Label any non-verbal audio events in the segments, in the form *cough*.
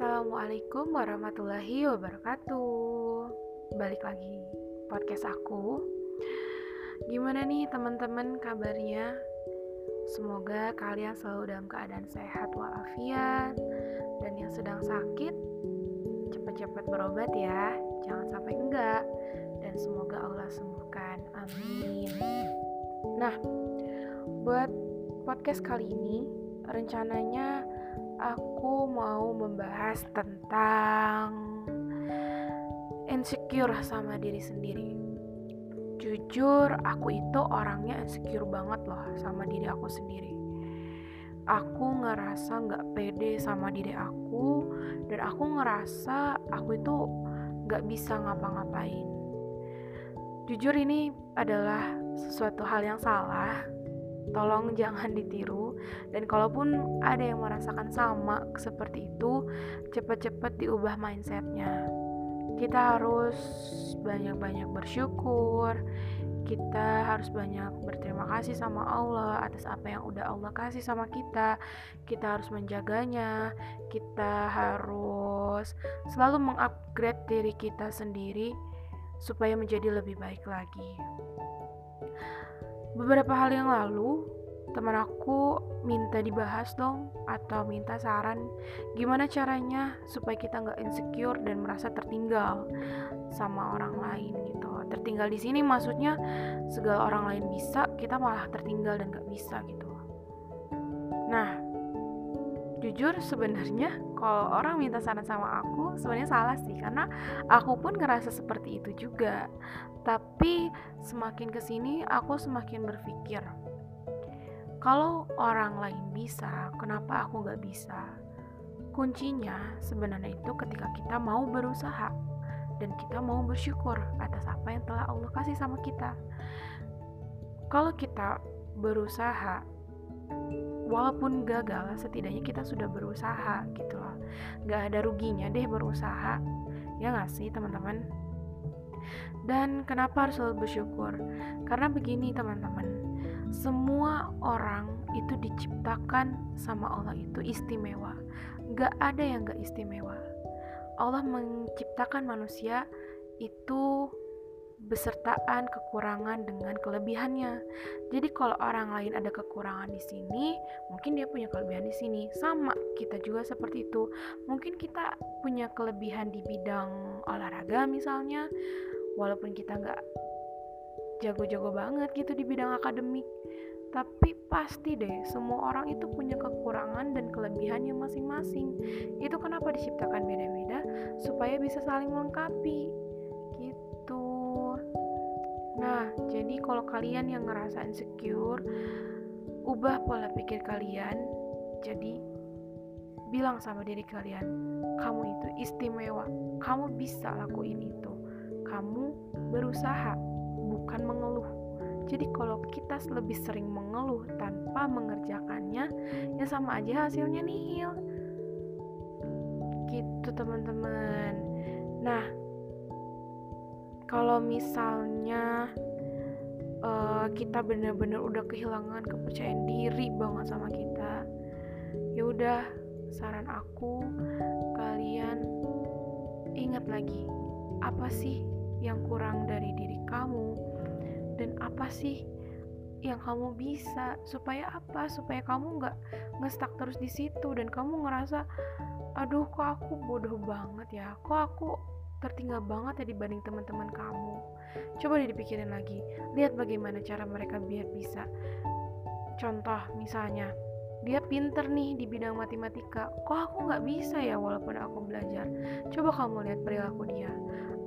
Assalamualaikum warahmatullahi wabarakatuh. Balik lagi podcast aku. Gimana nih teman-teman kabarnya? Semoga kalian selalu dalam keadaan sehat walafiat. Dan yang sedang sakit Cepat-cepat berobat ya. Jangan sampai enggak. Dan semoga Allah sembuhkan. Amin. Nah, buat podcast kali ini Rencananya aku mau membahas tentang insecure sama diri sendiri. Jujur, aku itu orangnya insecure banget loh sama diri aku sendiri. Aku ngerasa nggak pede sama diri aku, dan aku ngerasa aku itu nggak bisa ngapa-ngapain. Jujur ini adalah sesuatu hal yang salah, tolong jangan ditiru. Dan kalaupun ada yang merasakan sama seperti itu cepat-cepat diubah mindsetnya. Kita harus banyak-banyak bersyukur. Kita harus banyak berterima kasih sama Allah atas apa yang udah Allah kasih sama kita. Kita harus menjaganya. Kita harus selalu mengupgrade diri kita sendiri supaya menjadi lebih baik lagi beberapa hal yang lalu teman aku minta dibahas dong atau minta saran. Gimana caranya supaya kita nggak insecure dan merasa tertinggal sama orang lain gitu. Tertinggal di sini maksudnya segala orang lain bisa kita malah tertinggal dan nggak bisa gitu. Nah jujur sebenarnya kalau orang minta saran sama aku sebenarnya salah sih karena aku pun ngerasa seperti itu juga tapi semakin ke sini aku semakin berpikir kalau orang lain bisa, kenapa aku gak bisa? Kuncinya sebenarnya itu ketika kita mau berusaha dan kita mau bersyukur atas apa yang telah Allah kasih sama kita. Kalau kita berusaha, walaupun gagal, setidaknya kita sudah berusaha gitu loh. Gak ada ruginya deh berusaha, ya gak sih teman-teman? Dan kenapa harus selalu bersyukur? Karena begini teman-teman, semua orang itu diciptakan sama Allah itu istimewa gak ada yang gak istimewa Allah menciptakan manusia itu besertaan kekurangan dengan kelebihannya. Jadi kalau orang lain ada kekurangan di sini, mungkin dia punya kelebihan di sini. Sama kita juga seperti itu. Mungkin kita punya kelebihan di bidang olahraga misalnya, walaupun kita nggak jago-jago banget gitu di bidang akademik tapi pasti deh semua orang itu punya kekurangan dan kelebihannya masing-masing itu kenapa diciptakan beda-beda supaya bisa saling melengkapi gitu nah jadi kalau kalian yang ngerasa insecure ubah pola pikir kalian jadi bilang sama diri kalian kamu itu istimewa kamu bisa lakuin itu kamu berusaha bukan mengeluh. Jadi kalau kita lebih sering mengeluh tanpa mengerjakannya, ya sama aja hasilnya nihil. Gitu teman-teman. Nah, kalau misalnya uh, kita benar-benar udah kehilangan kepercayaan diri banget sama kita, ya udah saran aku kalian ingat lagi apa sih yang kurang dari diri kamu? Dan apa sih yang kamu bisa? Supaya apa? Supaya kamu nggak ngestak terus di situ dan kamu ngerasa aduh kok aku bodoh banget ya? Kok aku tertinggal banget ya dibanding teman-teman kamu. Coba deh dipikirin lagi. Lihat bagaimana cara mereka biar bisa. Contoh misalnya dia pinter nih di bidang matematika. Kok aku nggak bisa ya walaupun aku belajar? Coba kamu lihat perilaku dia.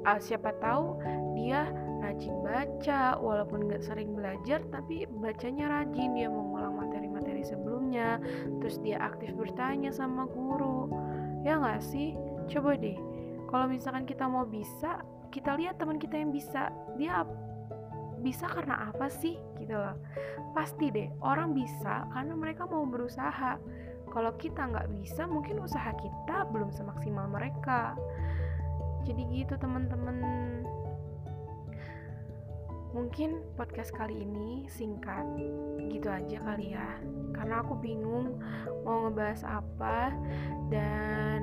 Uh, siapa tahu dia rajin baca walaupun nggak sering belajar tapi bacanya rajin. Dia mengulang materi-materi sebelumnya terus dia aktif bertanya sama guru. Ya nggak sih? Coba deh kalau misalkan kita mau bisa kita lihat teman kita yang bisa. Dia bisa karena apa sih? Gitu loh. Pasti deh orang bisa karena mereka mau berusaha. Kalau kita nggak bisa mungkin usaha kita belum semaksimal mereka. Jadi gitu teman-teman. Mungkin podcast kali ini singkat, gitu aja kali ya. Karena aku bingung mau ngebahas apa dan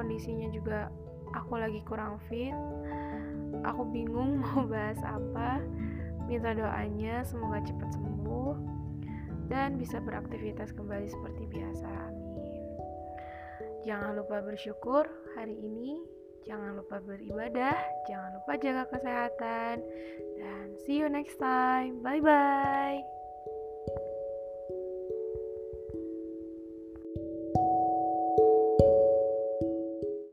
kondisinya juga aku lagi kurang fit. Aku bingung *laughs* mau bahas apa. Minta doanya semoga cepat sembuh dan bisa beraktivitas kembali seperti biasa. Amin. Jangan lupa bersyukur hari ini Jangan lupa beribadah, jangan lupa jaga kesehatan, dan see you next time. Bye bye.